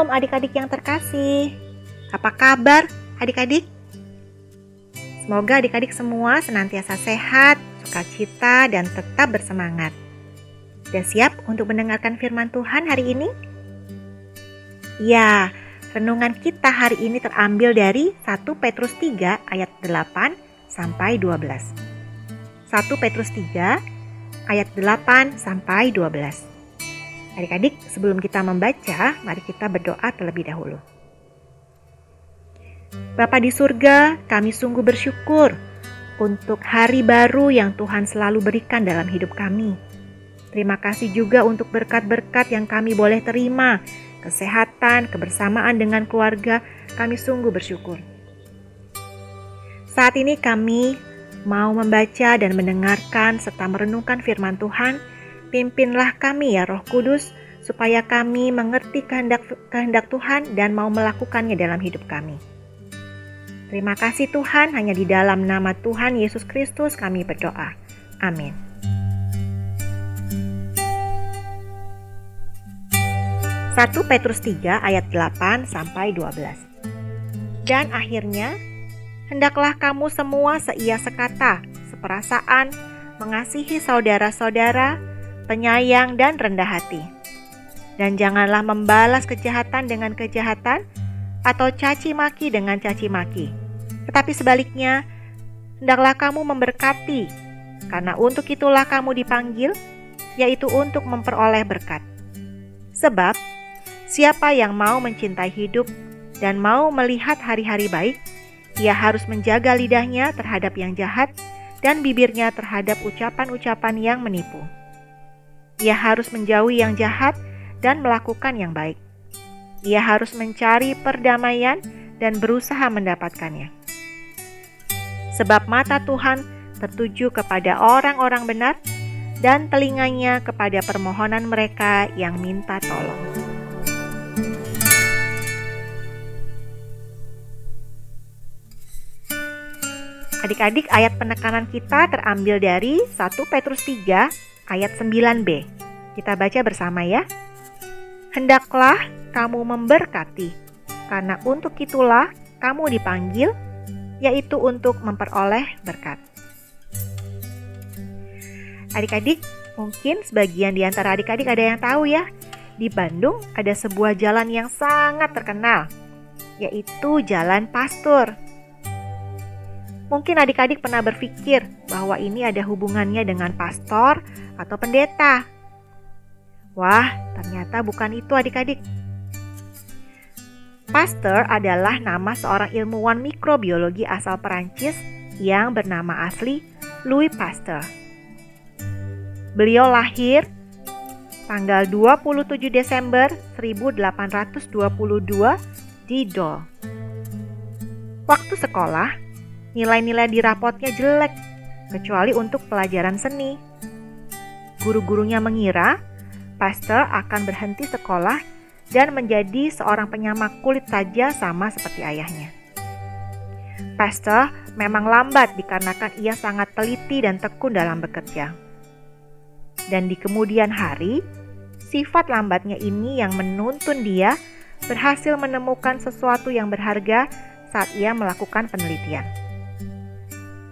Shalom adik-adik yang terkasih. Apa kabar adik-adik? Semoga adik-adik semua senantiasa sehat, sukacita, dan tetap bersemangat. Sudah siap untuk mendengarkan firman Tuhan hari ini? Ya, renungan kita hari ini terambil dari 1 Petrus 3 ayat 8 sampai 12. 1 Petrus 3 ayat 8 sampai 12. Adik-adik, sebelum kita membaca, mari kita berdoa terlebih dahulu. Bapa di surga, kami sungguh bersyukur untuk hari baru yang Tuhan selalu berikan dalam hidup kami. Terima kasih juga untuk berkat-berkat yang kami boleh terima, kesehatan, kebersamaan dengan keluarga, kami sungguh bersyukur. Saat ini kami mau membaca dan mendengarkan serta merenungkan firman Tuhan Pimpinlah kami ya Roh Kudus, supaya kami mengerti kehendak, kehendak Tuhan dan mau melakukannya dalam hidup kami. Terima kasih Tuhan, hanya di dalam nama Tuhan Yesus Kristus kami berdoa. Amin. Satu Petrus 3 ayat 8 sampai 12. Dan akhirnya, hendaklah kamu semua seia sekata, seperasaan, mengasihi saudara-saudara, penyayang, dan rendah hati. Dan janganlah membalas kejahatan dengan kejahatan atau caci maki dengan caci maki. Tetapi sebaliknya, hendaklah kamu memberkati, karena untuk itulah kamu dipanggil, yaitu untuk memperoleh berkat. Sebab, siapa yang mau mencintai hidup dan mau melihat hari-hari baik, ia harus menjaga lidahnya terhadap yang jahat dan bibirnya terhadap ucapan-ucapan yang menipu. Ia harus menjauhi yang jahat dan melakukan yang baik. Ia harus mencari perdamaian dan berusaha mendapatkannya. Sebab mata Tuhan tertuju kepada orang-orang benar dan telinganya kepada permohonan mereka yang minta tolong. Adik-adik, ayat penekanan kita terambil dari 1 Petrus 3 ayat 9b. Kita baca bersama ya. Hendaklah kamu memberkati, karena untuk itulah kamu dipanggil, yaitu untuk memperoleh berkat. Adik-adik, mungkin sebagian di antara adik-adik ada yang tahu ya, di Bandung ada sebuah jalan yang sangat terkenal, yaitu Jalan Pastur. Mungkin adik-adik pernah berpikir bahwa ini ada hubungannya dengan pastor atau pendeta. Wah, ternyata bukan itu adik-adik. Pasteur adalah nama seorang ilmuwan mikrobiologi asal Perancis yang bernama asli Louis Pasteur. Beliau lahir tanggal 27 Desember 1822 di Dole. Waktu sekolah, Nilai-nilai di rapotnya jelek, kecuali untuk pelajaran seni. Guru-gurunya mengira Pasteur akan berhenti sekolah dan menjadi seorang penyamak kulit saja sama seperti ayahnya. Pasteur memang lambat dikarenakan ia sangat teliti dan tekun dalam bekerja. Dan di kemudian hari, sifat lambatnya ini yang menuntun dia berhasil menemukan sesuatu yang berharga saat ia melakukan penelitian.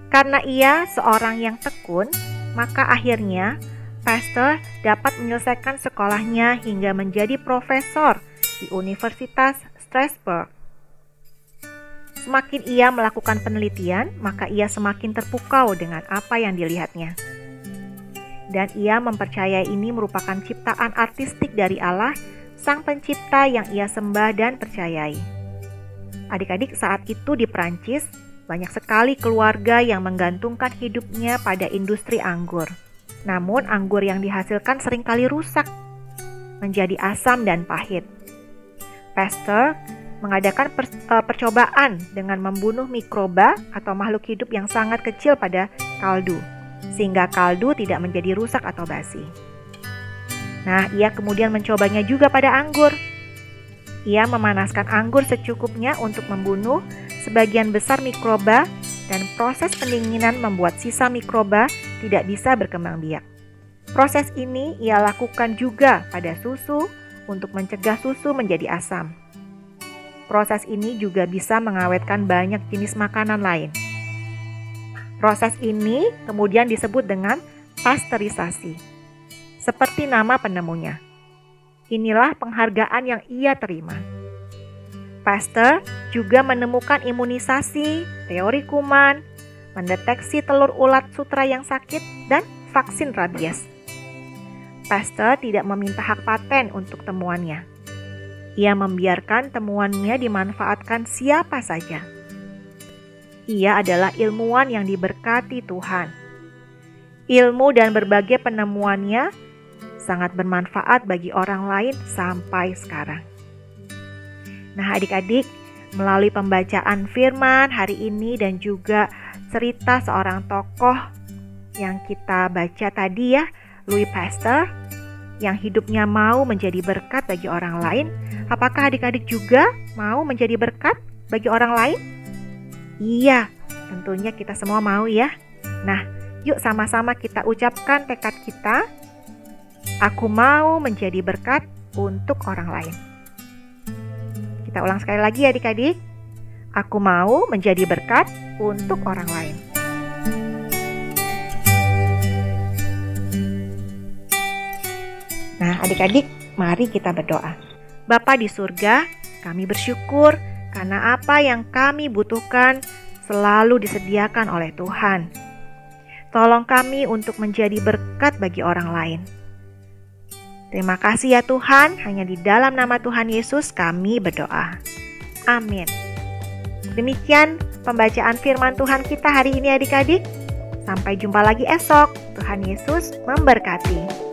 Karena ia seorang yang tekun, maka akhirnya Pasteur dapat menyelesaikan sekolahnya hingga menjadi profesor di Universitas Strasbourg. Semakin ia melakukan penelitian, maka ia semakin terpukau dengan apa yang dilihatnya. Dan ia mempercayai ini merupakan ciptaan artistik dari Allah, Sang Pencipta yang ia sembah dan percayai. Adik-adik saat itu di Prancis, banyak sekali keluarga yang menggantungkan hidupnya pada industri anggur. Namun anggur yang dihasilkan sering kali rusak, menjadi asam dan pahit. Pasteur mengadakan per, uh, percobaan dengan membunuh mikroba atau makhluk hidup yang sangat kecil pada kaldu, sehingga kaldu tidak menjadi rusak atau basi. Nah, ia kemudian mencobanya juga pada anggur. Ia memanaskan anggur secukupnya untuk membunuh sebagian besar mikroba dan proses pendinginan membuat sisa mikroba tidak bisa berkembang biak. Proses ini ia lakukan juga pada susu, untuk mencegah susu menjadi asam. Proses ini juga bisa mengawetkan banyak jenis makanan lain. Proses ini kemudian disebut dengan pasteurisasi. Seperti nama penemunya. Inilah penghargaan yang ia terima. Pasteur juga menemukan imunisasi, teori kuman, mendeteksi telur ulat sutra yang sakit, dan vaksin rabies. Pasteur tidak meminta hak paten untuk temuannya. Ia membiarkan temuannya dimanfaatkan siapa saja. Ia adalah ilmuwan yang diberkati Tuhan. Ilmu dan berbagai penemuannya sangat bermanfaat bagi orang lain sampai sekarang. Nah, adik-adik, melalui pembacaan firman hari ini dan juga cerita seorang tokoh yang kita baca tadi ya, Louis Pasteur, yang hidupnya mau menjadi berkat bagi orang lain, apakah adik-adik juga mau menjadi berkat bagi orang lain? Iya, tentunya kita semua mau ya. Nah, yuk sama-sama kita ucapkan tekad kita. Aku mau menjadi berkat untuk orang lain. Kita ulang sekali lagi ya adik-adik. Aku mau menjadi berkat untuk orang lain. Nah, adik-adik, mari kita berdoa. Bapa di surga, kami bersyukur karena apa yang kami butuhkan selalu disediakan oleh Tuhan. Tolong kami untuk menjadi berkat bagi orang lain. Terima kasih ya Tuhan, hanya di dalam nama Tuhan Yesus kami berdoa. Amin. Demikian pembacaan firman Tuhan kita hari ini adik-adik. Sampai jumpa lagi esok. Tuhan Yesus memberkati.